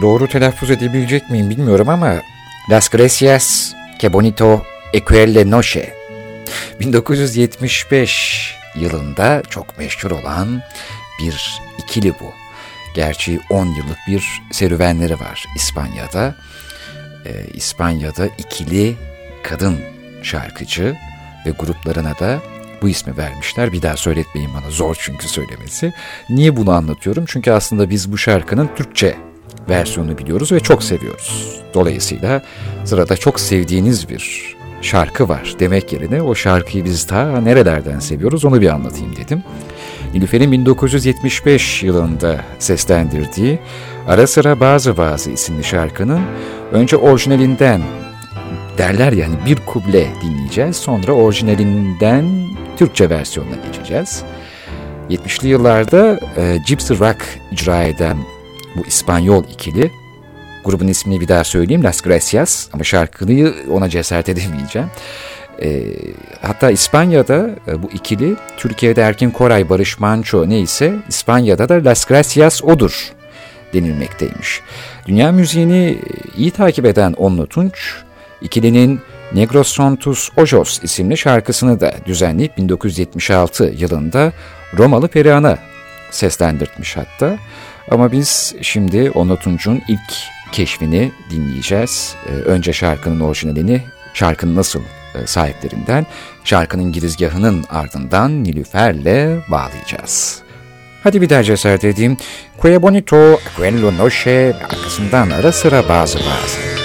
doğru telaffuz edebilecek miyim bilmiyorum ama Las Gracias, Que Bonito, Equelle Noche 1975 yılında çok meşhur olan bir ikili bu. Gerçi 10 yıllık bir serüvenleri var İspanya'da. Ee, İspanya'da ikili kadın şarkıcı ve gruplarına da bu ismi vermişler. Bir daha söyletmeyin bana zor çünkü söylemesi. Niye bunu anlatıyorum? Çünkü aslında biz bu şarkının Türkçe versiyonunu biliyoruz ve çok seviyoruz. Dolayısıyla sırada çok sevdiğiniz bir şarkı var demek yerine o şarkıyı biz ta nerelerden seviyoruz onu bir anlatayım dedim. Nilüfer'in 1975 yılında seslendirdiği Ara Sıra Bazı Bazı isimli şarkının önce orijinalinden derler yani bir kuble dinleyeceğiz. Sonra orijinalinden Türkçe versiyonuna geçeceğiz. 70'li yıllarda e, Gypsy Rock icra eden bu İspanyol ikili grubun ismini bir daha söyleyeyim Las Gracias ama şarkıyı ona cesaret edemeyeceğim. E, hatta İspanya'da e, bu ikili Türkiye'de Erkin Koray, Barış Manço neyse İspanya'da da Las Gracias odur denilmekteymiş. Dünya müziğini iyi takip eden Onlu Tunç, ikilinin Negros Santos Ojos isimli şarkısını da düzenleyip 1976 yılında Romalı Perihan'a seslendirtmiş hatta. Ama biz şimdi Onlu Tunç'un ilk keşfini dinleyeceğiz. Ee, önce şarkının orijinalini, şarkının nasıl e, sahiplerinden, şarkının girizgahının ardından Nilüfer'le bağlayacağız. Hadi bir daha cesaret edeyim. Qué bonito, quello noche, arkasından ara sıra bazı bazı.